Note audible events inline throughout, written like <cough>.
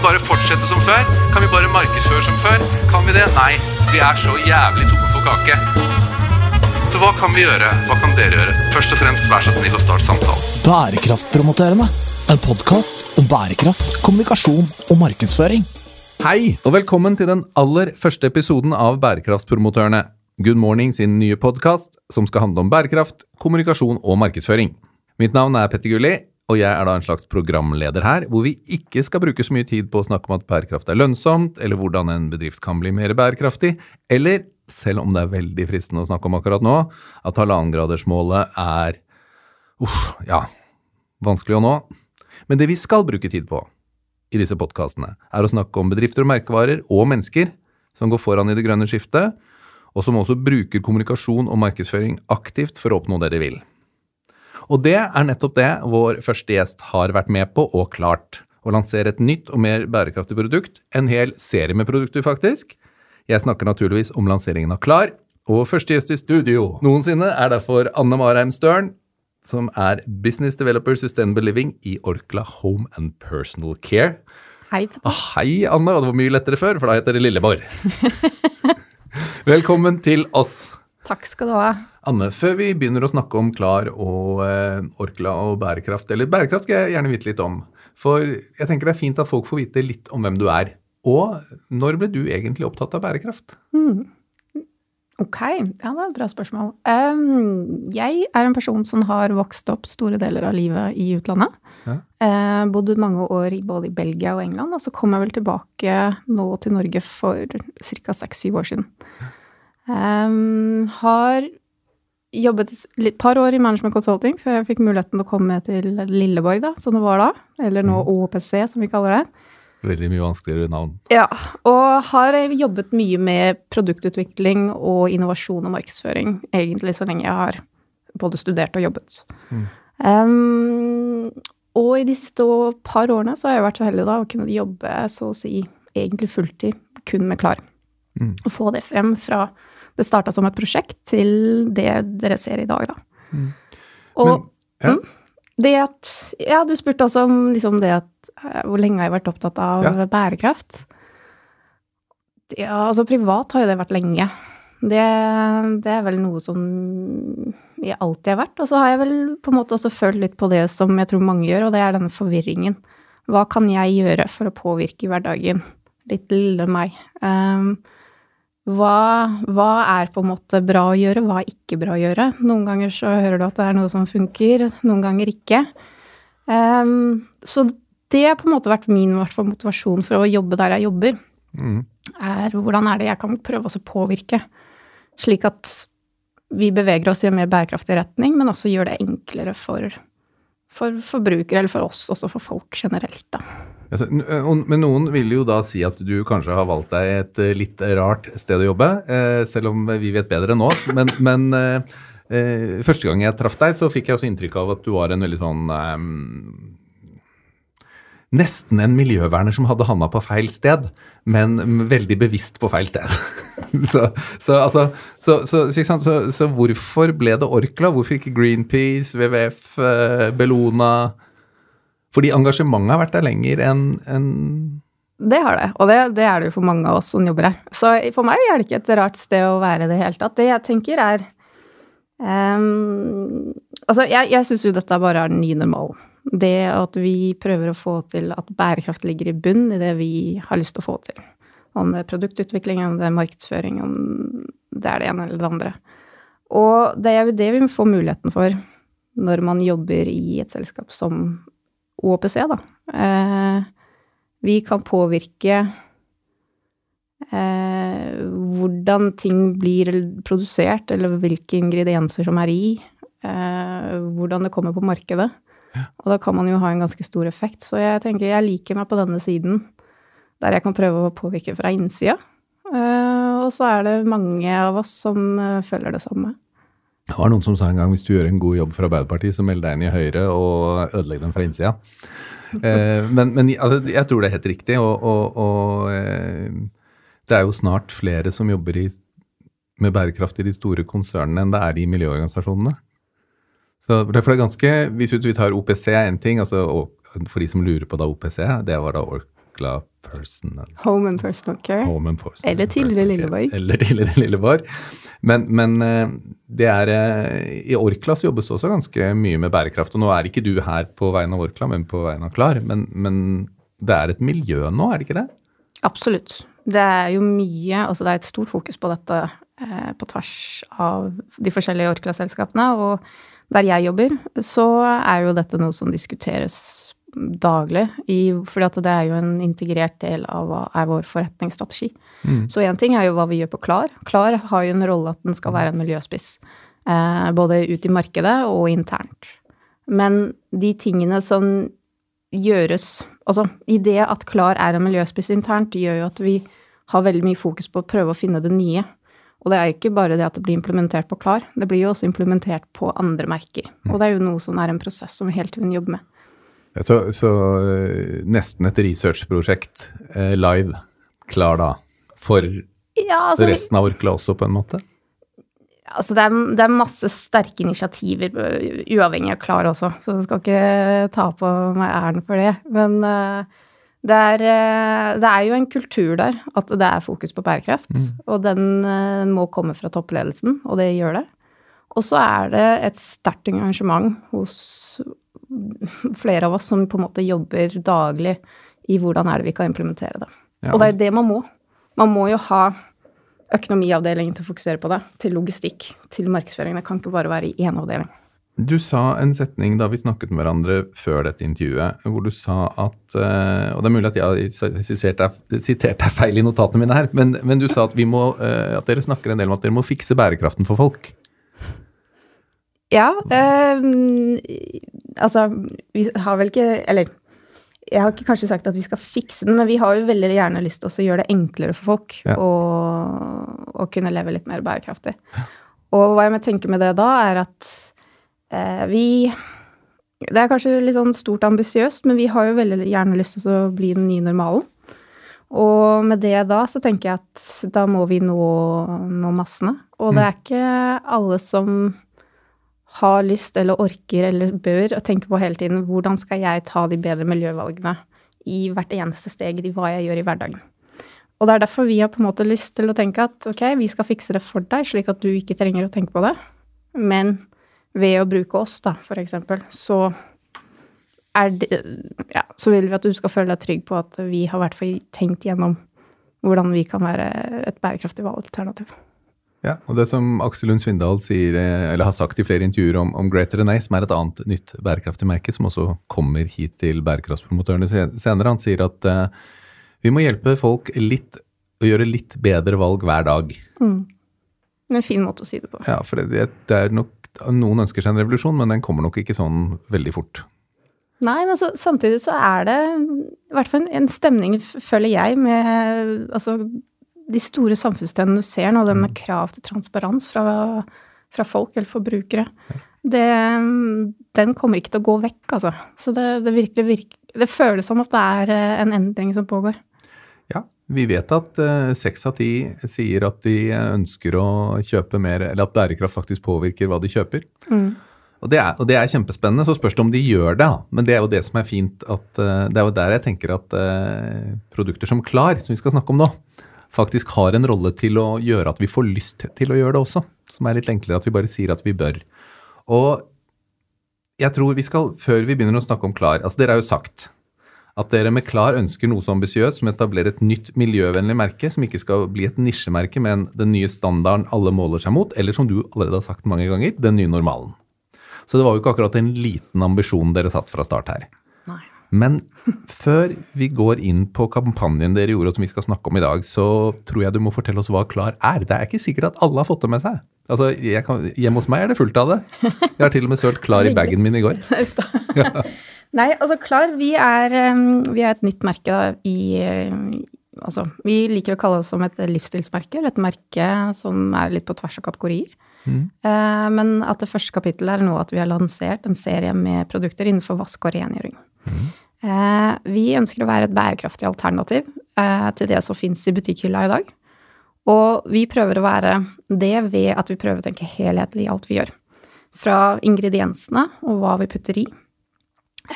vi bare fortsette som før? Kan vi bare markedsføre som før? Kan vi det? Nei, vi er så jævlig tomme for kake. Så hva kan vi gjøre? Hva kan dere gjøre? Først og fremst, vær så snill å starte samtalen. Bærekraftpromotørene. En podkast om bærekraft, kommunikasjon og markedsføring. Hei, og velkommen til den aller første episoden av Bærekraftpromotørene. Good Morning sin nye podkast som skal handle om bærekraft, kommunikasjon og markedsføring. Mitt navn er Petter Gulli, og jeg er da en slags programleder her, hvor vi ikke skal bruke så mye tid på å snakke om at bærekraft er lønnsomt, eller hvordan en bedrift kan bli mer bærekraftig, eller, selv om det er veldig fristende å snakke om akkurat nå, at halvannengradersmålet er uff, ja, vanskelig å nå. Men det vi skal bruke tid på i disse podkastene, er å snakke om bedrifter og merkevarer og mennesker som går foran i det grønne skiftet, og som også bruker kommunikasjon og markedsføring aktivt for å oppnå det de vil. Og det er nettopp det vår første gjest har vært med på og klart. Å lansere et nytt og mer bærekraftig produkt. En hel serie med produkter, faktisk. Jeg snakker naturligvis om lanseringen av Klar. Og første gjest i studio noensinne er derfor Anne Marheim Støren, som er Business Developer Sustainable Living i Orkla Home and Personal Care. Hei, ah, hei, Anne. Og det var mye lettere før, for da heter det Lilleborg. <laughs> Velkommen til oss. Takk skal du ha. Anne, før vi begynner å snakke om Klar og eh, Orkla og bærekraft, eller bærekraft skal jeg gjerne vite litt om. For jeg tenker det er fint at folk får vite litt om hvem du er. Og når ble du egentlig opptatt av bærekraft? Mm. Ok, ja, det er et bra spørsmål. Um, jeg er en person som har vokst opp store deler av livet i utlandet. Ja. Uh, bodde mange år både i Belgia og England, og så kom jeg vel tilbake nå til Norge for ca. seks-syv år siden. Um, har jobbet et par år i Management Consulting før jeg fikk muligheten til å komme til Lilleborg, da, som det var da. Eller nå mm. OPC, som vi kaller det. Veldig mye vanskeligere navn. Ja. Og har jobbet mye med produktutvikling og innovasjon og markedsføring, egentlig så lenge jeg har både studert og jobbet. Mm. Um, og i de siste par årene så har jeg vært så heldig da å kunne jobbe så å si egentlig fulltid kun med Klar. Mm. Og få det frem fra det starta som et prosjekt til det dere ser i dag, da. Mm. Og Men, ja. mm, det at Ja, du spurte også om liksom det at eh, Hvor lenge har jeg vært opptatt av ja. bærekraft? Ja, altså privat har jo det vært lenge. Det, det, er vel noe som jeg alltid har vært. Og så har jeg vel på en måte også følt litt på det som jeg tror mange gjør, og det er denne forvirringen. Hva kan jeg gjøre for å påvirke hverdagen? Litt lille meg. Um, hva, hva, er på en måte bra å gjøre, hva er ikke bra å gjøre? Noen ganger så hører du at det er noe som funker, noen ganger ikke. Um, så det har på en måte vært min motivasjon for å jobbe der jeg jobber. Mm. er Hvordan er det jeg kan prøve å påvirke, slik at vi beveger oss i en mer bærekraftig retning, men også gjør det enklere for, for forbrukere, eller for oss, også for folk generelt. da. Altså, men noen vil jo da si at du kanskje har valgt deg et eh, litt rart sted å jobbe, eh, selv om vi vet bedre nå. Men, men eh, første gang jeg traff deg, så fikk jeg også inntrykk av at du var en veldig sånn Nesten en miljøverner som hadde handa på feil sted, men veldig bevisst på feil sted. <laughs> så, så, altså, så, så, hvorfor ble det Orkla? Hvorfor ikke Greenpeace, WWF, Bellona? Fordi engasjementet har vært der lenger enn en det har det, og det, det, er det jo for mange av oss som jobber her. Så for meg er det ikke et rart sted å være i det hele tatt. Det jeg tenker er um, Altså, jeg, jeg syns jo dette bare er den nye normalen. Det at vi prøver å få til at bærekraft ligger i bunn i det vi har lyst til å få til. Om det er produktutvikling, om det er markedsføring, om det er det ene eller det andre. Og det er jo det vi får muligheten for når man jobber i et selskap som OPC, da. Eh, vi kan påvirke eh, hvordan ting blir produsert, eller hvilke ingredienser som er i. Eh, hvordan det kommer på markedet. Ja. Og da kan man jo ha en ganske stor effekt. Så jeg tenker jeg liker meg på denne siden, der jeg kan prøve å påvirke fra innsida. Eh, og så er det mange av oss som eh, føler det samme. Det var noen som sa en gang hvis du gjør en god jobb for Arbeiderpartiet, så meld deg inn i Høyre og ødelegg dem fra innsida. <laughs> Eh, men, men altså, jeg tror det er helt riktig. Og, og, og eh, det er jo snart flere som jobber i, med bærekraft i de store konsernene enn det er i miljøorganisasjonene. Så det er ganske, Hvis vi tar OPC er én ting, altså, for de som lurer på da OPC, det var da Orkla Personal Home and personal care. Home and Personal Eller tidligere Lilleborg. Eller tidligere Lilleborg. Men, men eh, det er eh, I Orkla så jobbes det også ganske mye med bærekraft. Og nå er ikke du her på vegne av Orkla, men på vegne av Klar. Men, men det er et miljø nå, er det ikke det? Absolutt. Det er jo mye Altså det er et stort fokus på dette eh, på tvers av de forskjellige Orkla-selskapene. Og der jeg jobber, så er jo dette noe som diskuteres daglig. I, fordi det er jo en integrert del av hva er vår forretningsstrategi. Så én ting er jo hva vi gjør på Klar. Klar har jo en rolle at den skal være en miljøspiss. Eh, både ut i markedet og internt. Men de tingene som gjøres Altså, i det at Klar er en miljøspiss internt, gjør jo at vi har veldig mye fokus på å prøve å finne det nye. Og det er jo ikke bare det at det blir implementert på Klar, det blir jo også implementert på andre merker. Og det er jo noe som er en prosess som vi hele tiden jobber med. Så, så eh, nesten et researchprosjekt eh, live, Klar da, for Ja, altså, resten av Orkla også, på en måte? Altså det, er, det er masse sterke initiativer, øh, uavhengig av Klar også, så jeg skal ikke ta på meg æren for det. Men uh, det, er, det er jo en kultur der, at det er fokus på bærekraft. Og den må komme fra toppledelsen, og det gjør det. Og så er det et sterkt engasjement hos flere av oss som på en måte jobber daglig i hvordan er det vi kan implementere det. Ja. Og det er det man må. Man må jo ha økonomiavdelingen til å fokusere på det, til logistikk, til markedsføring. Det kan ikke bare være i én avdeling. Du sa en setning da vi snakket med hverandre før dette intervjuet, hvor du sa at eh, Og det er mulig at jeg har sitert deg, feil i notatene mine her, men, men du sa at, vi må, eh, at dere snakker en del om at dere må fikse bærekraften for folk. Ja, eh, altså Vi har vel ikke Eller jeg har ikke kanskje sagt at vi skal fikse den, men vi har jo veldig gjerne lyst til å gjøre det enklere for folk Ja. å, å kunne leve litt mer bærekraftig. Og hva jeg tenker tenke med det da, er at eh, vi Det er kanskje litt sånn stort ambisiøst, men vi har jo veldig gjerne lyst til å bli den nye normalen. Og med det da, så tenker jeg at da må vi nå, nå massene. Og det er ikke alle som har lyst eller orker eller bør å tenke på hele tiden hvordan skal jeg ta de bedre miljøvalgene i hvert eneste steg i hva jeg gjør i hverdagen. Og det er derfor vi har på en måte lyst til å tenke at ok, vi skal fikse det for deg, slik at du ikke trenger å tenke på det. Men ved å bruke oss, da, for eksempel, så er det Ja, så vil vi at du skal føle deg trygg på at vi har i hvert fall tenkt gjennom hvordan vi kan være et bærekraftig valgalternativ. Ja, og det som Aksel Lund Svindal sier, eh, eller har sagt i flere intervjuer om, om Greater Than som er et annet nytt bærekraftig merke, som også kommer hit til bærekraftspromotørene senere, han sier at uh, vi må hjelpe folk litt å gjøre litt bedre valg hver dag. En fin måte å si det på. Ja, for det, det er nok Noen ønsker seg en revolusjon, men den kommer nok ikke sånn veldig fort. Nei, men altså, samtidig så er det i hvert fall en, en stemning, føler jeg, med altså, de store samfunnstrendene du ser nå, det med krav til transparens fra, fra folk eller forbrukere. Det, den kommer ikke til å gå vekk, altså. Så det, det virkelig virker Det føles som at det er eh, en endring som pågår. Ja, vi vet at eh, seks av ti sier at de ønsker å kjøpe mer, eller at bærekraft faktisk påvirker hva de kjøper. Og, det er, og det er kjempespennende, så spørs det om de gjør det. Men det er jo det som er fint, at eh, det er jo der jeg tenker at produkter som Klar, som vi skal snakke om nå, faktisk har en rolle til å gjøre at vi får lyst til å gjøre det også. Som er litt enklere at vi bare sier at vi bør. Og jeg tror vi skal, før vi begynner å snakke om Klar altså Dere har jo sagt at dere med Klar ønsker noe så ambisiøst som å etablere et nytt miljøvennlig merke, som ikke skal bli et nisjemerke, men den nye standarden alle måler seg mot, eller som du allerede har sagt mange ganger, den nye normalen. Så det var jo ikke akkurat en liten ambisjon dere satt fra start her. Men før vi går inn på kampanjen dere gjorde, og som vi skal snakke om i dag, så tror jeg du må fortelle oss hva Klar er. Det er ikke sikkert at alle har fått det med seg. Altså, kan, Hjemme hos meg er det fullt av det. Jeg har til og med sølt Klar i bagen min i går. <laughs> Nei, altså Klar, vi er, um, vi er et nytt merke da, i um, Altså, vi liker å kalle oss som et livsstilsmerke, eller et merke som er litt på tvers av kategorier. Eh, men at det første kapittelet er nå at vi har lansert en serie med produkter innenfor vask og rengjøring. Eh, vi ønsker å være et bærekraftig alternativ eh, til det som fins i butikkhylla i dag. Og vi prøver å være det ved at vi prøver å tenke helhetlig i alt vi gjør. Fra ingrediensene og hva vi putter i,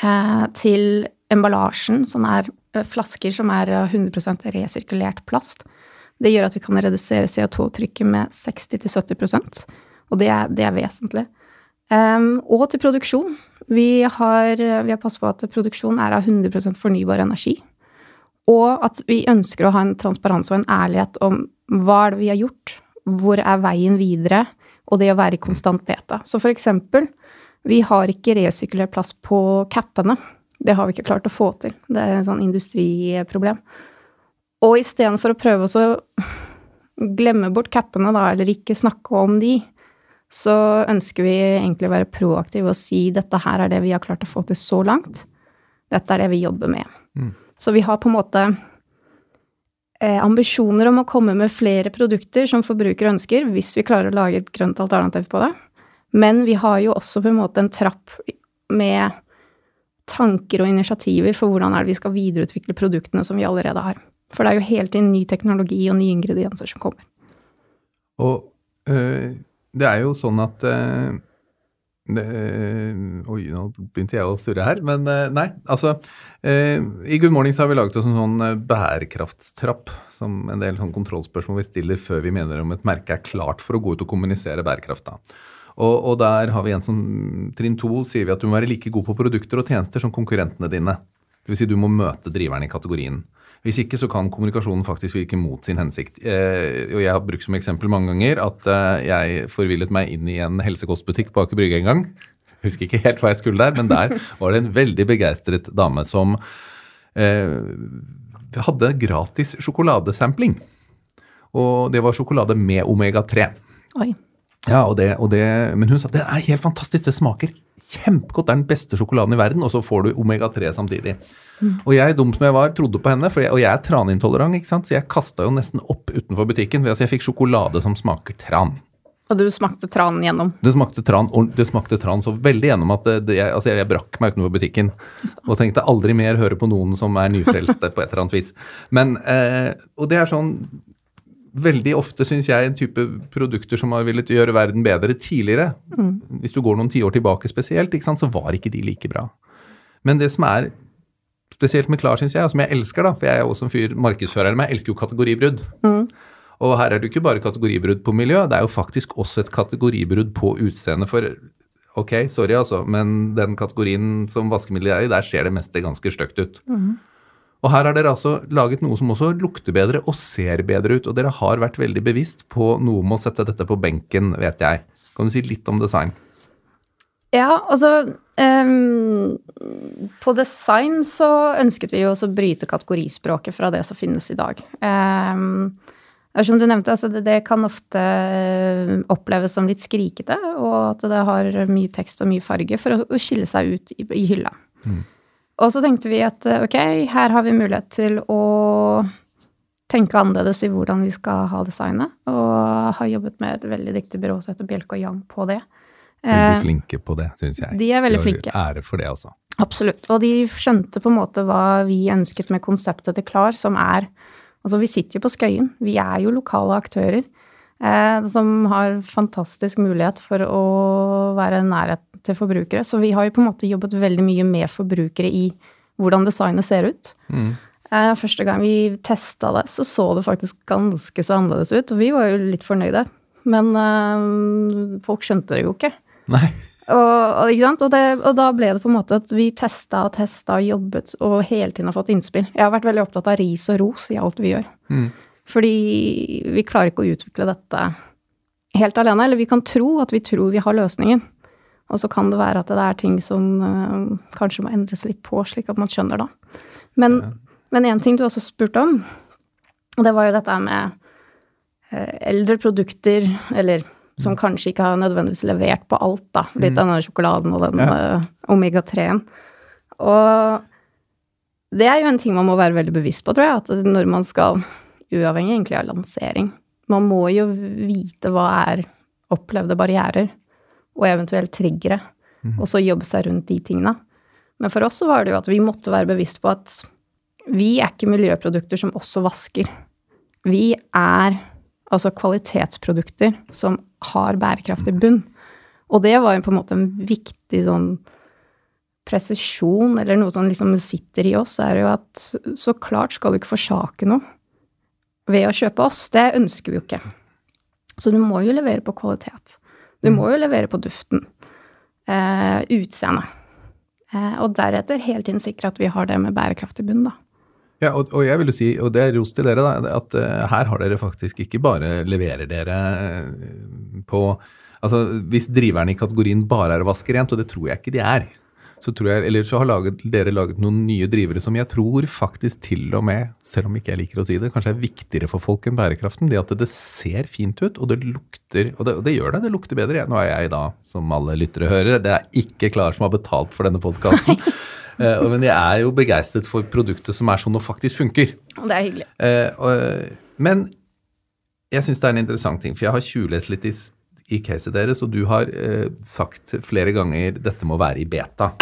eh, til emballasjen, som er eh, flasker som er 100% resirkulert plast. Det gjør at vi kan redusere CO2-trykket med 60-70% og det er, det er vesentlig. Um, og til produksjon. Vi har, vi har passet på at produksjon er av 100% fornybar energi. Og at vi ønsker å ha en transparens og en ærlighet om hva er det vi har gjort, hvor er veien videre, og det å være i konstant beta. Så for eksempel, vi har ikke resirkulert plast på cappene. Det har vi ikke klart å få til. Det er en sånn industriproblem. Og istedenfor å prøve å glemme bort cappene, da, eller ikke snakke om de, så ønsker vi egentlig å være proaktive og si dette her er det vi har klart å få til så langt. Dette er det vi jobber med. Mm. Så vi har på en måte eh, ambisjoner om å komme med flere produkter som forbrukere ønsker, hvis vi klarer å lage et grønt alternativ på det. Men vi har jo også på en måte en trapp med tanker og initiativer for hvordan er det vi skal videreutvikle produktene som vi allerede har. For det er jo hele tiden ny teknologi og nye ingredienser som kommer. Og øh, det er jo sånn at uh, det, oi, nå begynte jeg å surre her, men uh, nei. Altså, i Good Morning så har vi laget oss en sånn bærekraftstrapp, som en del sånn kontrollspørsmål vi stiller før vi mener om et merke er klart for å gå ut og kommunisere bærekraft. da. Og, og, der har vi en som trinn to sier vi at du må være like god på produkter og tjenester som konkurrentene dine. Vil si du må møte driveren i kategorien. Hvis ikke så kan kommunikasjonen faktisk virke mot sin hensikt. Eh, og jeg har brukt som eksempel mange ganger at eh, jeg forvillet meg inn i en helsekostbutikk på Aker Brygge en gang. Husker ikke helt hva jeg skulle der, men der var det en veldig begeistret dame som eh, hadde gratis sjokoladesampling. Og det var sjokolade med omega-3. Oi. Ja, og det, og det, Men hun sa det er helt fantastisk, det smaker kjempegodt, det er den beste sjokoladen i verden, og så får du omega-3 samtidig. Mm. Og jeg, dum som jeg var, trodde på henne, jeg, og jeg er tranintolerant, ikke sant? så jeg kasta jo nesten opp utenfor butikken. Altså jeg fikk sjokolade som smaker tran. Og du smakte tran gjennom? Det smakte tran, og det smakte tran så veldig gjennom at det, det, jeg, altså jeg, brakk meg utenfor butikken. Og tenkte aldri mer høre på noen som er nyfrelste på et eller annet vis. Men, eh, og det er sånn veldig ofte, syns jeg, en type produkter som har villet gjøre verden bedre tidligere. Mm. Hvis du går noen tiår tilbake spesielt, så var ikke de like bra. Men det som er spesielt med Klar, syns jeg, og som jeg elsker, da, for jeg er også en fyr markedsfører jeg elsker jo kategoribrudd. Mm. Og her er det jo ikke bare kategoribrudd på miljø, det er jo faktisk også et kategoribrudd på utseende. For ok, sorry altså, men den kategorien som vaskemiddel er i, der ser det meste ganske stygt ut. Mm. Og her har dere altså laget noe som også lukter bedre og ser bedre ut. Og dere har vært veldig bevisst på noe med å sette dette på benken, vet jeg. Kan du si litt om design? Ja, altså um, På design så ønsket vi jo også å bryte kategorispråket fra det som finnes i dag. Um, som du nevnte, altså det, det, kan ofte oppleves som litt skrikete, og at det har mye tekst og mye farge for å, å skille seg ut i, i hylla. Mm. Og så tenkte vi at eh, ok, her har vi mulighet til å tenke annerledes i hvordan vi skal ha designet, og har jobbet med et veldig dyktig byrå som heter Bjelke og Yang på det. Veldig eh, flinke på det, syns jeg. De er veldig flinke. Ære for det, altså. Absolutt. Og de skjønte på en måte hva vi ønsket med konseptet til Klar, som er Altså, vi sitter jo på Skøyen. Vi er jo lokale aktører eh, som har fantastisk mulighet for å være nærhet til forbrukere. Så vi har jo på en måte jobbet veldig mye med forbrukere i hvordan designet ser ut. Mm. Eh, første gang vi testa det, så så det faktisk ganske så annerledes ut. Og vi var jo litt fornøyde. Men uh, folk skjønte det jo ikke. Nei. Og, og, og, det, og, da ble det på en måte at vi testa og testa og jobbet og hele tiden har fått innspill. Jeg har vært veldig opptatt av ris og ros i alt vi gjør. Mm. Fordi vi klarer ikke å utvikle dette helt alene. Eller vi kan tro at vi tror vi har løsningen. Og så kan det være at det er ting som uh, kanskje må endres litt på, slik at man skjønner da. Men én ja. ting du også spurte om, og det var jo dette med uh, eldre produkter, eller som mm. kanskje ikke har nødvendigvis levert på alt, da. Litt mm. denne sjokoladen og den ja. uh, omega-3-en. Og det er jo en ting man må være veldig bevisst på, tror jeg, at når man skal, uavhengig egentlig av lansering, man må jo vite hva er opplevde barrierer og eventuelt triggere, mm. og så jobbe seg rundt de tingene. Men for oss så var det jo at vi måtte være bevisst på at vi er ikke miljøprodukter som også vasker. Vi er altså kvalitetsprodukter som har bærekraftig bunn. Og det var jo på en måte en viktig sånn presisjon, eller noe som liksom sitter i oss, er jo at så klart skal du ikke forsake noe ved å kjøpe oss. Det ønsker vi jo ikke. Så du må jo levere på kvalitet. Du må jo levere på duften. Eh, Utseendet. Eh, og deretter hele tiden sikre at vi har det med bærekraft i bunn, da. Ja, og, og jeg vil jo si, og det er ros til dere, da, at uh, her har dere faktisk ikke bare leverer dere uh, på Altså, hvis driverne i kategorien bare er å vaske rent, og det tror jeg ikke de er, så tror jeg, eller så har laget, dere laget noen nye drivere som jeg tror faktisk til og med, selv om ikke jeg liker å si det, kanskje er viktigere for folk enn bærekraften. Det at det ser fint ut, og det lukter Og det, og det gjør det, det lukter bedre. Nå er jeg da, som alle lyttere hører, det er ikke Klar som har betalt for denne podkasten. Uh, <laughs> men jeg er jo begeistret for produktet som er sånn og faktisk funker. Det er hyggelig. Uh, men jeg syns det er en interessant ting, for jeg har tjuvlest litt i, i caset deres, og du har sagt flere ganger dette må være i beta.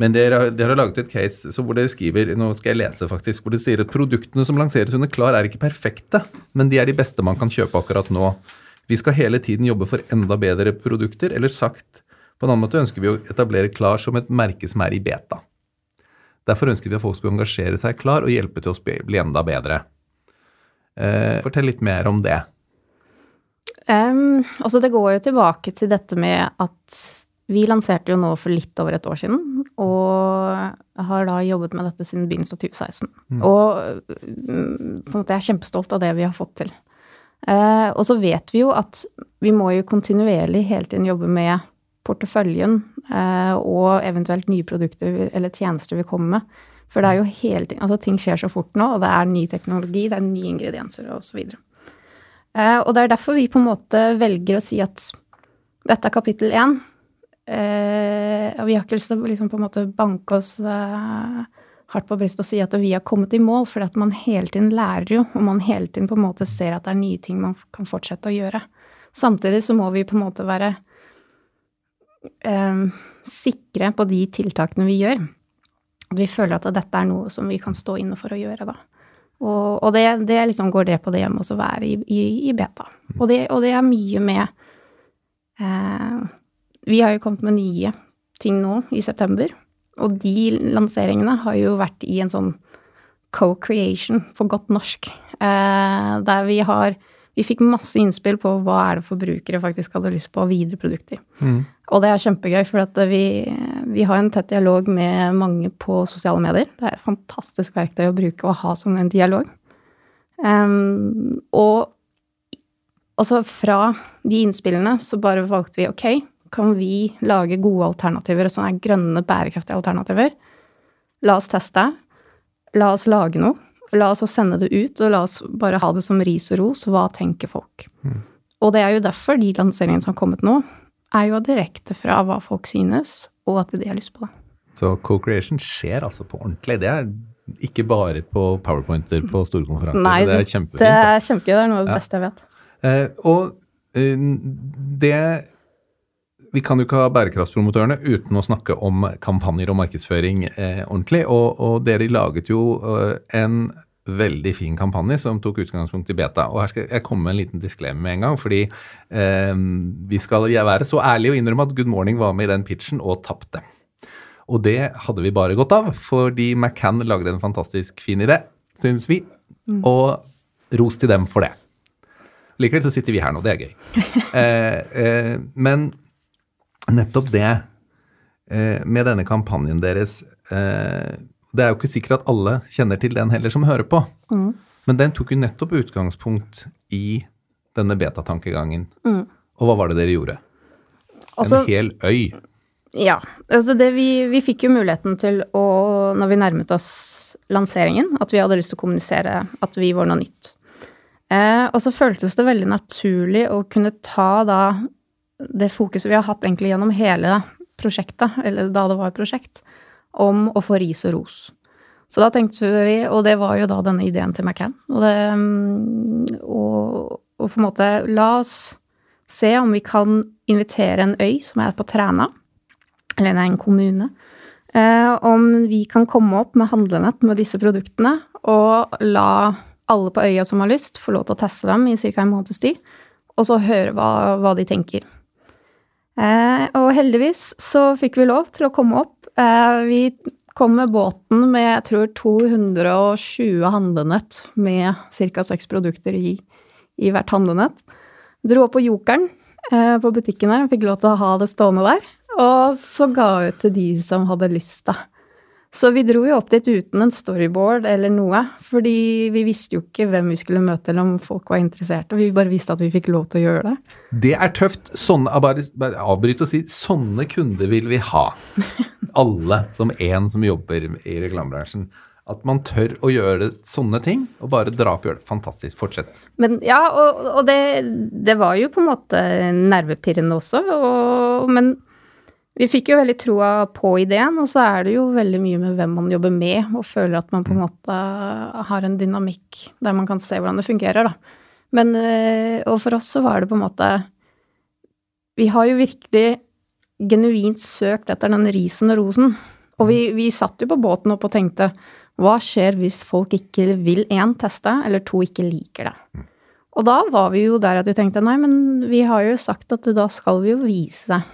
Men dere, dere, har laget et case hvor dere skriver nå skal jeg lese faktisk, hvor det sier at produktene som lanseres under Klar, er ikke perfekte, men de er de beste man kan kjøpe akkurat nå. Vi skal hele tiden jobbe for enda bedre produkter, eller sagt på en annen måte ønsker vi å etablere Klar som et merke som er i beta. Derfor ønsket vi at folk skulle engasjere seg klar og hjelpe til å bli enda bedre. Eh, fortell litt mer om det. Um, altså det går jo tilbake til dette med at vi lanserte jo nå for litt over et år siden, og har da jobbet med dette siden begynnelsen av 2016. Mm. Og mm, på en måte jeg er kjempestolt av det vi har fått til. Uh, og så vet vi jo at vi må jo kontinuerlig hele tiden jobbe med porteføljen uh, og eventuelt nye produkter eller tjenester vi kommer med. For det er jo hele ting, altså ting skjer så fort nå, og det er ny teknologi, det er nye ingredienser osv. Eh, og det er derfor vi på en måte velger å si at dette er kapittel én. Eh, og vi har ikke lyst til å liksom på en måte banke oss eh, hardt på brystet og si at vi har kommet i mål, for at man hele tiden lærer jo, og man hele tiden på en måte ser at det er nye ting man kan fortsette å gjøre. Samtidig så må vi på en måte være eh, sikre på de tiltakene vi gjør. At vi føler at dette er noe som vi kan stå inne for å gjøre, da. Og, og det, det, liksom går det på det med å være i, i, i beta. Og det, og det, er mye med eh, Vi har jo kommet med nye ting nå i september. Og de lanseringene har jo vært i en sånn co-creation, på godt norsk. Eh, der vi har Vi fikk masse innspill på hva er det forbrukere faktisk hadde lyst på videre produkter. Mm. Og det er kjempegøy, for vi, vi, har en tett dialog med mange på sosiale medier. Det er et fantastisk verktøy å bruke og ha som en dialog. Um, og altså fra de innspillene så bare valgte vi ok, kan vi lage gode alternativer, sånne grønne, bærekraftige alternativer? La oss teste. La oss lage noe. La oss sende det ut, og la oss bare ha det som ris og ros. Hva tenker folk? Mm. Og det er jo derfor de lanseringene som har kommet nå, er jo direkte fra hva folk synes, og at de har lyst på det. Så co-creation skjer altså på ordentlig. Det er ikke bare på powerpointer på store konferanser. Nei, det er kjempefint. Det er kjempegøy. Det er noe av det beste jeg vet. Uh, og uh, det Vi kan jo ikke ha bærekraftspromotørene uten å snakke om kampanjer og markedsføring eh, ordentlig. Og, og, dere laget jo eh, en veldig fin kampanje som tok utgangspunkt i beta. Og her skal jeg komme med en liten disklem med en gang. Fordi eh, vi skal være så ærlige og innrømme at Good Morning var med i den pitchen og tapte. Og det hadde vi bare godt av, fordi McCann lagde en fantastisk fin idé, syns vi. Mm. Og ros til dem for det. Likevel så sitter vi her nå, det er gøy. <laughs> eh, eh, men nettopp det eh, med denne kampanjen deres eh, det er jo ikke sikkert at alle kjenner til den heller, som hører på. Mm. Men den tok jo nettopp utgangspunkt i denne betatankegangen. Mm. Og hva var det dere gjorde? Altså, en hel øy. Ja. Altså det vi, vi fikk jo muligheten til å, når vi nærmet oss lanseringen, at vi hadde lyst til å kommunisere at vi var noe nytt. Eh, og så føltes det veldig naturlig å kunne ta da det fokuset vi har hatt egentlig gjennom hele prosjektet, eller da det var et prosjekt, om å få ris og ros. Så da tenkte vi, og det var jo da denne ideen til McCann, og, det, mm, og, og på en måte La oss se om vi kan invitere en øy som er på Træna, eller nei, en kommune, eh, om vi kan komme opp med handlenett med disse produktene, og la alle på øya som har lyst, få lov til å teste dem i ca. en måneds tid, og så høre hva, hva de tenker. Eh, og heldigvis så fikk vi lov til å komme opp Eh, vi kom med båten med jeg tror 220 handlenett med ca. seks produkter i, i hvert handlenett. Dro opp på Jokeren eh, på butikken her fikk lov til å ha det stående der. Og så ga ut til de som hadde lyst, da. Så vi dro jo opp dit uten en storyboard eller noe, fordi vi visste jo ikke hvem vi skulle møte, eller om folk var interesserte. Vi bare visste at vi fikk lov til å gjøre det. Det er tøft. Sånne, bare, bare avbryt og si sånne kunder vil vi ha. <laughs> Alle som én som jobber i reklamebransjen. At man tør å gjøre sånne ting, og bare dra opp og gjøre det. Fantastisk. Fortsett. Men ja, og, og det, det, var jo på en måte nervepirrende også, og, men vi fikk jo veldig troa på ideen, og så er det jo veldig mye med hvem man jobber med, og føler at man på en mm. måte har en dynamikk der man kan se hvordan det fungerer, da. Men eh, Og for oss så var det på en måte Vi har jo virkelig genuint søkt etter den risen og rosen. Og vi, vi satt jo på båten opp og tenkte hva skjer hvis folk ikke vil én teste, eller to ikke liker det? Mm. Og da var vi jo der at vi tenkte nei, men vi har jo sagt at da skal vi jo vise det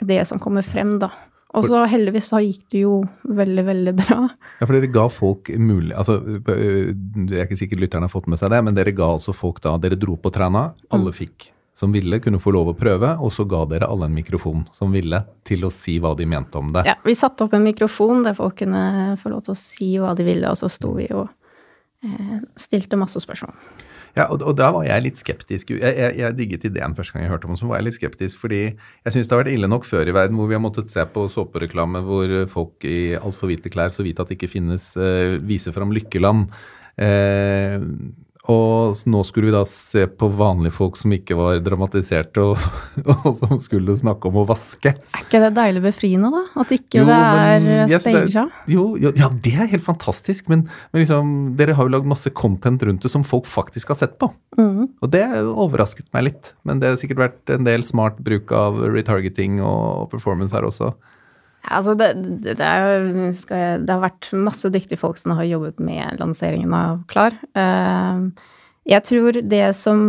det som kommer frem, da. Og så heldigvis så gikk det jo veldig, veldig bra. Ja, for dere ga folk mulig altså, Det er ikke sikkert lytterne har fått med seg det, men dere ga altså folk da Dere dro på Træna, alle mm. fikk som ville, kunne få lov å prøve, og så ga dere alle en mikrofon som ville, til å si hva de mente om det. Ja, vi satte opp en mikrofon der folk kunne få lov til å si hva de ville, og så sto vi og eh, stilte masse spørsmål. Ja, og, og, da var jeg litt skeptisk. Jeg, jeg, jeg, digget ideen første gang jeg hørte om den, så var jeg litt skeptisk fordi jeg syns det har vært ille nok før i verden hvor vi har måttet se på såpereklame hvor folk i altfor hvite klær så vidt at det ikke finnes, uh, viser fram lykkeland. Uh, og nå skulle vi da se på vanlige folk som ikke var dramatiserte, og, <laughs> og, som skulle snakke om å vaske. Er ikke det deilig befriende, da? At ikke jo, det er stagea? Jo, jo, ja, det er helt fantastisk. Men, men liksom, dere har jo lagd masse content rundt det som folk faktisk har sett på. Mm. Og det overrasket meg litt. Men det har sikkert vært en del smart bruk av retargeting og performance her også. Altså det, det, er, jeg, det, har vært masse dyktige folk som har jobbet med lanseringen av Klar. Eh, jeg tror det som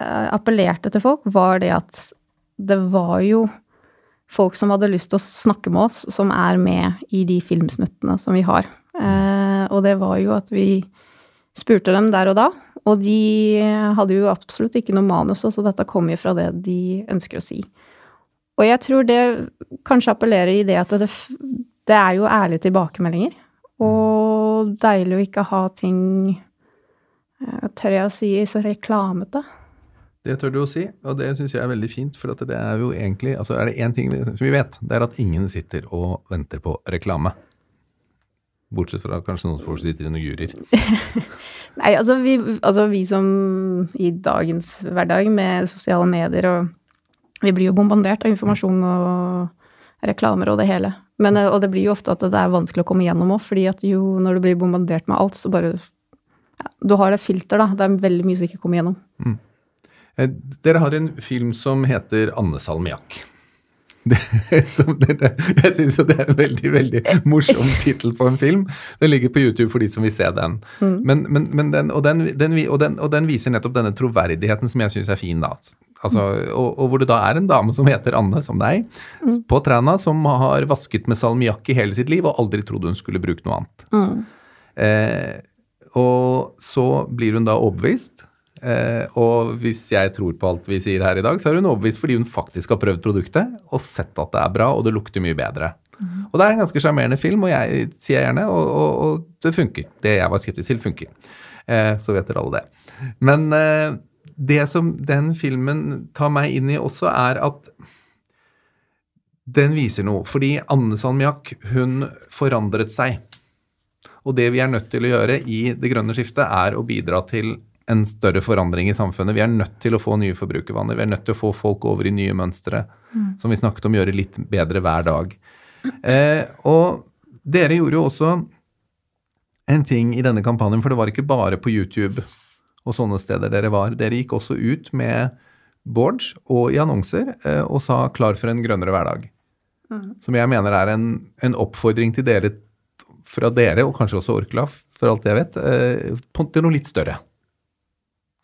eh, appellerte til folk, var det at det var jo folk som hadde lyst til å snakke med oss, som er med i de filmsnuttene som vi har. Eh, og det var jo at vi spurte dem der og da, og de hadde jo absolutt ikke noe manus, så dette kom jo fra det de ønsker å si. Og jeg tror det kanskje appellerer i det at det, det er jo ærlige tilbakemeldinger. Og deilig å ikke ha ting eh, Tør jeg å si så reklamete? Det tør du å si, og det syns jeg er veldig fint. For det er jo egentlig altså er det én ting som vi vet, det er at ingen sitter og venter på reklame. Bortsett fra kanskje noen folk sitter i noen juryer. <laughs> Nei, altså vi, altså vi som i dagens hverdag med sosiale medier og vi blir jo bombardert av informasjon og reklamer og det hele. Men, og det blir jo ofte at det er vanskelig å komme gjennom òg, fordi at jo, når du blir bombardert med alt, så bare ja, Du har det filter, da. Det er veldig mye som ikke kommer gjennom. Mm. Eh, dere har en film som heter Anne Salmiakk. <laughs> Det, det, det, jeg syns det er en veldig veldig morsom tittel på en film. Den ligger på YouTube for de som vil se den. Mm. Men, men, men den, og, den, den, og, og, den, viser nettopp denne troverdigheten som jeg syns er fin. da. Altså, og, og, hvor det da er en dame som heter Anne, som deg, mm. på Træna, som har vasket med salmiakk i hele sitt liv og aldri trodde hun skulle bruke noe annet. Mm. Eh, og så blir hun da overbevist. Eh, og hvis jeg tror på alt vi sier her i dag, så er hun overbevist fordi hun faktisk har prøvd produktet og sett at det er bra, og det lukter mye bedre. Mm. Og det er en ganske sjarmerende film, og jeg sier gjerne, og, og, og, det funker. Det jeg var skeptisk til, funker. Eh, så vet dere alle det. Men eh, det som den filmen tar meg inn i også, er at den viser noe. Fordi Anne Salmiak, hun forandret seg. Og det vi er nødt til å gjøre i det grønne skiftet, er å bidra til en større forandring i samfunnet. Vi er nødt til å få nye forbrukervaner. Vi er nødt til å få folk over i nye mønstre, mm. som vi snakket om, gjøre litt bedre hver dag. Eh, og dere gjorde jo også en ting i denne kampanjen, for det var ikke bare på YouTube og sånne steder dere var. Dere gikk også ut med boards og i annonser eh, og sa 'klar for en grønnere hverdag'. Mm. Som jeg mener er en, en, oppfordring til dere fra dere, og kanskje også Orkla, for alt jeg vet, eh, til noe litt større.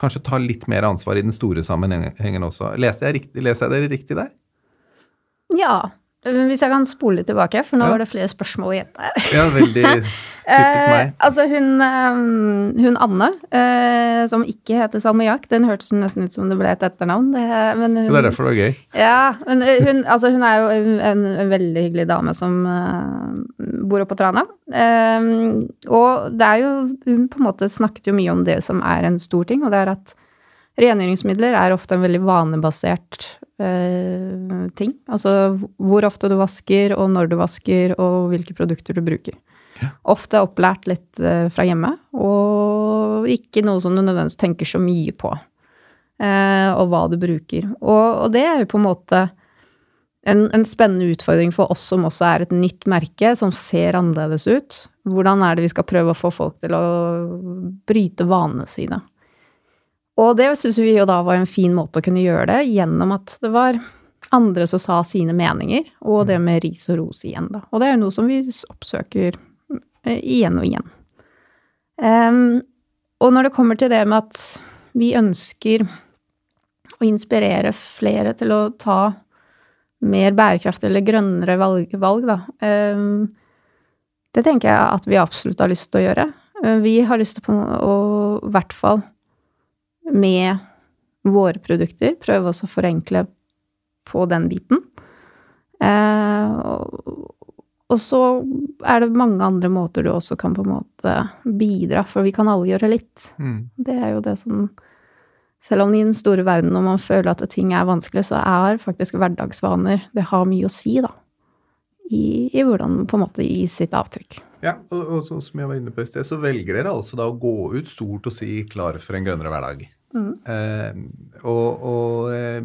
Kanskje ta litt mer ansvar i den store sammenhengen også. Leser jeg, riktig, leser jeg dere riktig der? Ja. Hvis jeg kan spole litt tilbake, for nå Ja. var det flere spørsmål igjen der. Ja, veldig <laughs> typisk meg. Eh, altså hun, eh, hun Anne, eh, som ikke heter Salmiakk, den hørtes nesten ut som det ble et etternavn. Det, men hun, Det er derfor det var gøy. Ja, men hun, altså hun er jo en, en veldig hyggelig dame som bor oppe på Trana. Og det er jo Hun på en måte snakket jo mye om det som er en stor ting, og det er at rengjøringsmidler er ofte en veldig vanebasert eh, ting. Altså hvor ofte du vasker, og når du vasker, og hvilke produkter du bruker. Ofte opplært litt eh, fra hjemme, og ikke noe som du nødvendigvis tenker så mye på. Eh, og hva du bruker. Og, og det er jo på en måte en, en spennende utfordring for oss som også er et nytt merke, som ser annerledes ut. Hvordan er det vi skal prøve å få folk til å bryte vanene sine? Og det syns vi jo da var en fin måte å kunne gjøre det, gjennom at det var andre som sa sine meninger, og det med ris og ros igjen, da. Og det er jo noe som vi oppsøker eh, igjen og igjen. Um, og når det kommer til det med at vi ønsker å inspirere flere til å ta mer bærekraftig eller grønnere valg, valg da. Um, det tenker jeg at vi absolutt har lyst til å gjøre. Eh, Vi har lyst til på, å, i hvert fall med våre produkter, prøve også å forenkle på den biten. Eh, og, og så er det mange andre måter du også kan på en måte bidra, for vi kan alle gjøre litt. Mm. Det er jo det som Selv om i den store verden, når man føler at ting er vanskelig, så er faktisk hverdagsvaner Det har mye å si, da. I, i hvordan på en måte gi sitt avtrykk. Ja, og, og så, som jeg var inne på i sted, så velger dere altså da å gå ut stort og si 'klar for en grønnere hverdag'. Eh, og og eh,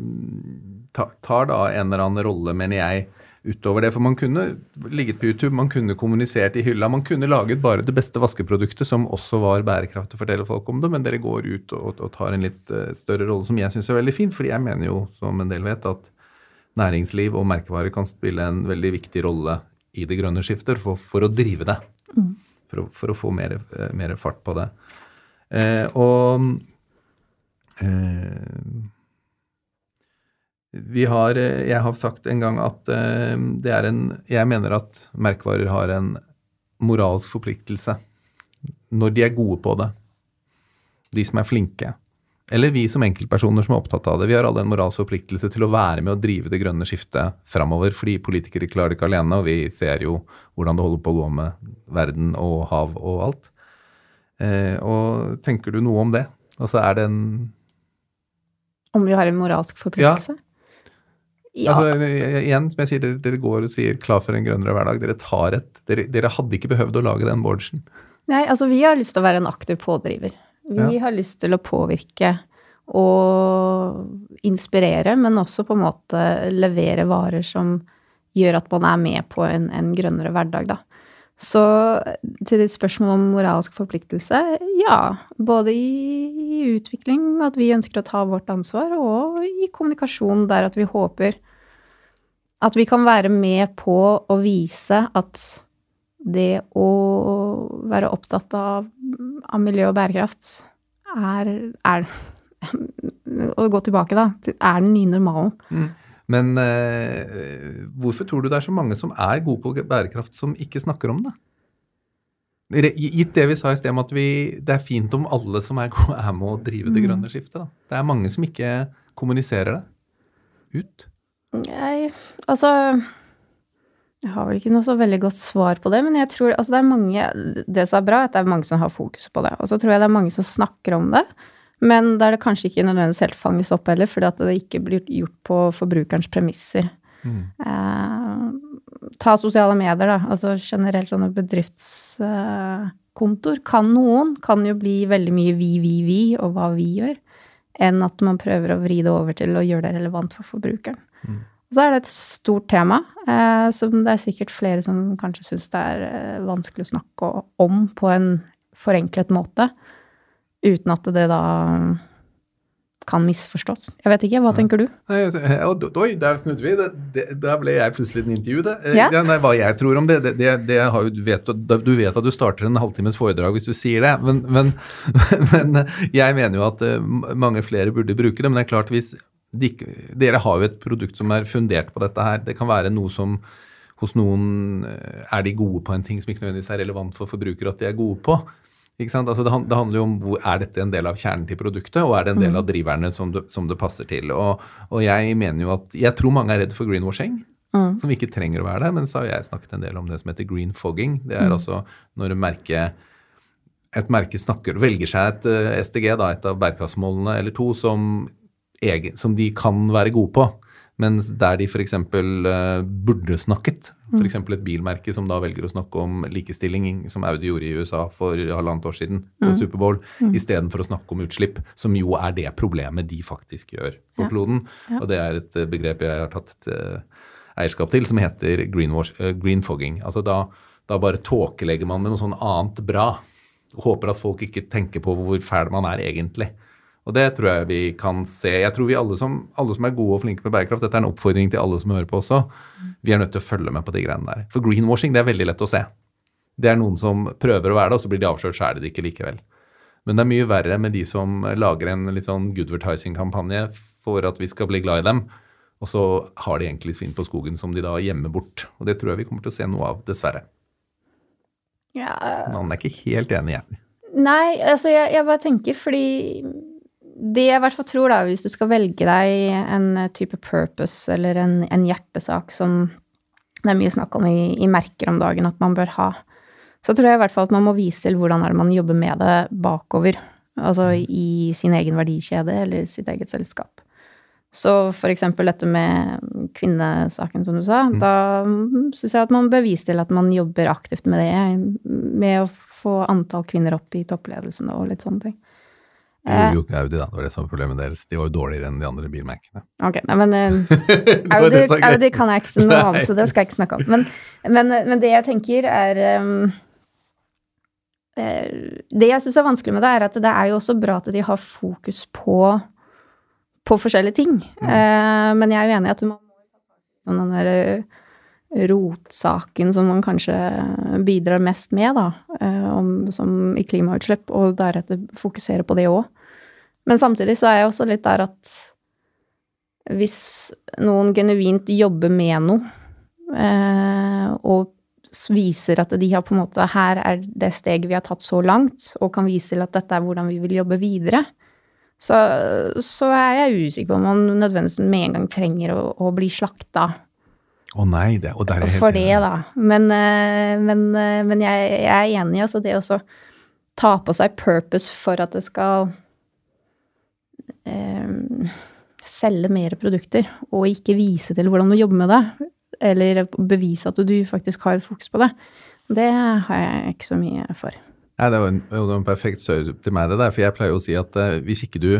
tar da en eller annen rolle, mener jeg, utover det. For man kunne ligget på YouTube, man kunne kommunisert i hylla, man kunne laget bare det beste vaskeproduktet som også var bærekraftig, fortelle folk om det, men dere går ut og, og, tar en litt eh, større rolle, som jeg syns er veldig fint. fordi jeg mener jo, som en del vet, at næringsliv og merkevarer kan spille en veldig viktig rolle i det grønne skiftet for, for å drive det. For, å, for å få mer, eh, mer fart på det. Eh, og vi har, eh, jeg har sagt en gang at eh, det er en Jeg mener at merkevarer har en moralsk forpliktelse når de er gode på det. De som er flinke. Eller vi som enkeltpersoner som er opptatt av det. Vi har alle en moralsk forpliktelse til å være med å drive det grønne skiftet framover, fordi politikere klarer det ikke alene, og vi ser jo hvordan det holder på å gå med verden og hav og alt. Eh, og tenker du noe om det? Altså er det en Om vi har en moralsk forpliktelse? Ja. Altså, igjen, som jeg sier, dere, dere går og sier 'klar for en grønnere hverdag'. Dere tar et Dere, dere hadde ikke behøvd å lage den boardsen. Nei, altså vi har lyst til å være en aktiv pådriver. Vi Ja. har lyst til å påvirke og inspirere, men også på en måte levere varer som gjør at man er med på en, en grønnere hverdag, da. Så til ditt spørsmål om moralsk forpliktelse, ja. Både i, utvikling, at vi ønsker å ta vårt ansvar, og i kommunikasjon der at vi håper at vi kan være med på å vise at det å være opptatt av, av miljø og bærekraft er, er <laughs> Å gå tilbake, da. Er den nye normalen. Men eh, hvorfor tror du det er så mange som er gode på bærekraft, som ikke snakker om det? Gitt det vi sa i sted om at vi, det er fint om alle som er gode, er med å drive det grønne skiftet. Da. Det er mange som ikke kommuniserer det ut. Nei, altså Jeg har vel ikke noe så veldig godt svar på det, men jeg tror altså det er mange Det som er bra, er at det er mange som har fokus på det. Og så tror jeg det er mange som snakker om det, men der det kanskje ikke nødvendigvis helt fanges opp heller, fordi at det ikke blir gjort på forbrukerens premisser. Eh, ta sosiale medier, da. Altså generelt sånne bedriftskontor. kan noen kan jo bli veldig mye vi, vi, vi, og hva vi gjør, enn at man prøver å vri det over til å gjøre det relevant for forbrukeren. Og så er det et stort tema, eh, som det er sikkert flere som kanskje syns det er eh, vanskelig å snakke om på en forenklet måte, uten at det da kan misforstås. Jeg vet ikke, hva tenker du? Nei, Oi, der snudde vi. Der ble jeg plutselig den intervjuet. Eh, Ja. Ja, nei, hva jeg tror om det, det, det, det har jo, du, vet, du- du vet at du starter en halvtimes foredrag hvis du sier det. Men, men, <laughs> men jeg mener jo at eh, mange flere burde bruke det. Men det er klart hvis de, Dere har jo et produkt som er fundert på dette her. Det kan være noe som hos noen eh, er de gode på en ting som ikke nødvendigvis er relevant for forbrukere at de er gode på. Altså det, det handler jo om hvor er dette en del av kjernen til produktet, og er det en del av driverne som det, som det passer til. Og, og jeg mener jo at Jeg tror mange er redd for greenwashing, som ikke trenger å være det. Men så har jeg snakket en del om det som heter green fogging. Det er altså når merke, et merke snakker, velger seg et uh, SDG, da, et av bærekraftsmålene eller to, som, egen, som de kan være gode på. Mens der de f.eks. Uh, burde snakket, f.eks. et bilmerke som da velger å snakke om likestilling, som Audi gjorde i USA for halvannet år siden, på Superbowl, istedenfor å snakke om utslipp, som jo er det problemet de faktisk gjør på Ja. kloden. Ja. Og det er et eh, begrep jeg har tatt eh, eierskap til, som heter greenwash, eh, green fogging. Altså da, da bare tåkelegger man med noe sånn annet bra. Håper at folk ikke tenker på hvor fæl man er egentlig. Og det tror jeg vi kan se. Jeg tror vi alle som, alle som er gode og flinke med bærekraft, dette er en oppfordring til alle som hører på også, vi er nødt til å følge med på de greiene der. For greenwashing, det er veldig lett å se. Det er noen som prøver å være det, og så blir de avslørt, så er de det ikke likevel. Men det er mye verre med de som lager en litt sånn goodvertising-kampanje for at vi skal bli glad i dem, og så har de egentlig svinn på skogen som de da gjemmer bort. Og det tror jeg vi kommer til å se noe av, dessverre. Ja, Men han er ikke helt enig, jeg. Nei, altså jeg, jeg bare tenker fordi Det jeg i hvert fall tror, da, hvis du skal velge deg en type purpose eller en, en hjertesak som det er mye snakk om i, i merker om dagen at man bør ha, så tror jeg i hvert fall at man må vise til hvordan er man jobber med det bakover. Altså i sin egen verdikjede eller sitt eget selskap. Så for eksempel dette med kvinnesaken, som du sa. Da syns jeg at man bør vise til at man jobber aktivt med det. Med å få antall kvinner opp i toppledelsen og litt sånne ting. Det gjorde jo ikke Audi, da. Det var det som var problemet deres. De var jo dårligere enn de andre bilmerkene. Ok, nei, men <laughs> uh, Det Audi. Audi kan jeg ikke så noe om, så det skal jeg ikke snakke om. Men, men, men det jeg tenker er um, eh, Det jeg syns er vanskelig med det, er at det er jo også bra at de har fokus på, på forskjellige ting. Mm. Uh, men jeg er jo enig i at man må ta tak i den derre rotsaken som man kanskje bidrar mest med, da, eh, om, som i klimautslipp, og deretter fokusere på det òg. Men samtidig så er jeg også litt der at hvis noen genuint jobber med noe, eh, og viser at de har på en måte Her er det steget vi har tatt så langt, og kan vise til at dette er hvordan vi vil jobbe videre, så, så er jeg usikker på om man nødvendigvis med en gang trenger å, å bli slakta Å nei, det, og der er jeg helt for det, da. Men, eh, men, eh, men jeg, jeg er enig i altså det å ta på seg purpose for at det skal eh, selge mer produkter, og ikke vise til hvordan du jobber med det, eller bevise at du faktisk har et fokus på det, det har jeg ikke så mye for. Nei, det var en, det var en perfekt sør til meg, det der. For jeg pleier jo å si at eh, hvis ikke du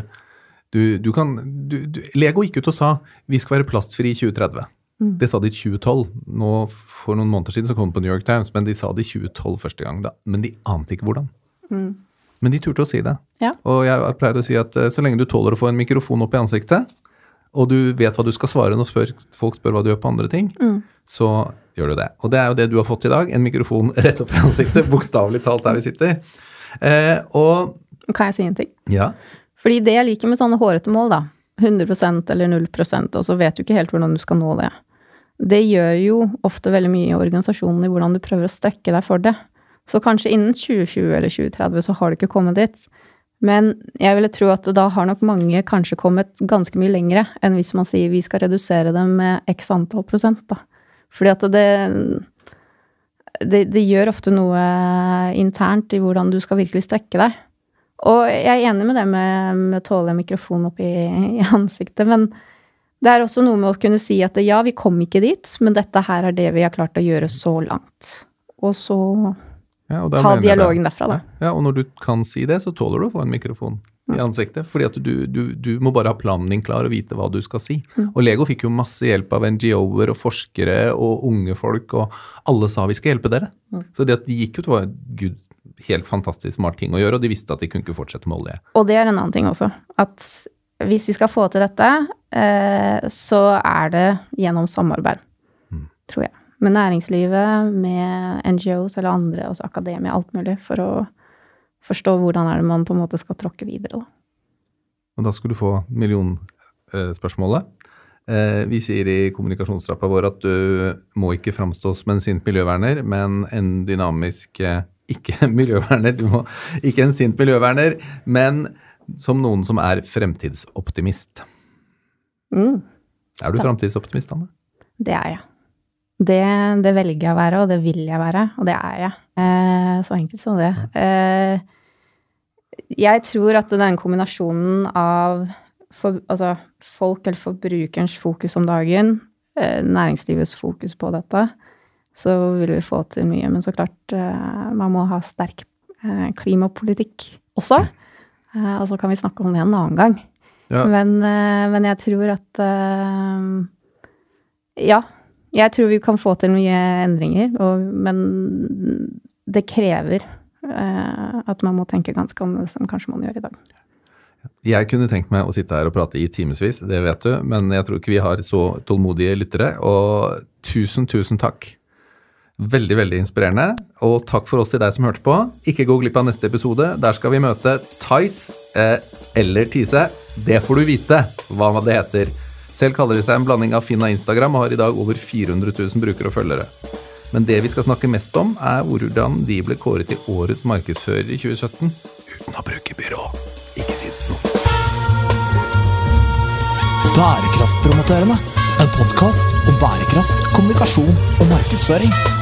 du, du kan, du, du, Lego gikk ut og sa vi skal være plastfri i 2030. Det sa de i 2012. Nå, For noen måneder siden så kom det på New York Times, men de sa det i 2012 første gang. da. Men de ante ikke hvordan. Men de turte å si det. Ja. Og jeg pleier å si at eh, så lenge du tåler å få en mikrofon opp i ansiktet, og du vet hva du skal svare når spør, folk spør hva du gjør på andre ting, så gjør du det. Og det er jo det du har fått i dag. En mikrofon <laughs> rett opp i ansiktet, bokstavelig talt der vi sitter. Eh, og Kan jeg si en ting? ja, Fordi det jeg liker med sånne hårete mål, da, 100% eller 0% og så vet du ikke helt hvordan du skal nå det. Det gjør jo ofte veldig mye i organisasjonen i hvordan du prøver å strekke deg for det. Så kanskje innen 2020 eller 2030 så har du ikke kommet dit. Men jeg ville tro at da har nok mange kanskje kommet ganske mye lengre enn hvis man sier vi skal redusere dem med x antall prosent, da. Fordi at det, det, det gjør ofte noe internt i hvordan du skal virkelig strekke deg. Og jeg er enig med det med, å tåle mikrofonen opp i ansiktet, men det er også noe med å kunne si at ja, vi kom ikke dit, men dette her er det vi har klart å gjøre så langt. Og så ja, og det. dialogen derfra, da. Ja, og når du kan si det, så tåler du å få en mikrofon i ansiktet. Fordi at du, du, du må bare ha planen din klar og vite hva du skal si. Og Lego fikk jo masse hjelp av NGO-er og forskere og unge folk, og alle sa vi skal hjelpe dere. Så det at de gikk ut var gud, helt fantastisk smart ting å gjøre, og de visste at de kunne ikke fortsette med olje. Og det er en annen ting også. At hvis vi skal få til dette, eh, så er det gjennom samarbeid, tror jeg. Med næringslivet, med NGOs eller andre, også akademia, alt mulig, for å forstå hvordan er det man på en måte skal tråkke videre, da. Og da skulle du få million eh. Eh, vi sier i kommunikasjonstrappa vår at du må ikke framstå som en sint miljøverner, men en dynamisk Ikke <laughs> miljøverner, du må ikke en sint miljøverner, men som noen som er fremtidsoptimist. Mm, Er du fremtidsoptimist, Anne? det er jeg. Det, det velger jeg å være, og det vil jeg være, og det er jeg. Eh, så enkelt som det. Eh, jeg tror at den kombinasjonen av for, altså, folk eller forbrukerens fokus om dagen, eh, næringslivets fokus på dette, så vil vi få til mye. Men så klart, eh, man må ha sterk eh, klimapolitikk også. Eh, og så kan vi snakke om det en annen gang. Ja. Men, eh, men jeg tror at eh, Ja. Jeg tror vi kan få til mye endringer, og, men det krever at man må tenke ganske annerledes enn kanskje man gjør i dag. Jeg kunne tenkt meg å sitte her og prate i timevis, det vet du, men jeg tror ikke vi har så tålmodige lyttere. Og tusen, tusen takk. Veldig, veldig inspirerende. Og takk for oss til deg som hørte på. Ikke gå glipp av neste episode. Der skal vi møte Tice eh, eller Tise. Det får du vite hva det heter. Selv kaller de seg en blanding av Finn og Instagram og har i dag over 400 000 brukere og følgere. Men det vi skal snakke mest om, er hvordan de ble kåret til årets markedsfører i 2017 uten å bruke byrå. Ikke si noe. Bærekraftpromotørene. En podkast om bærekraft, kommunikasjon og markedsføring.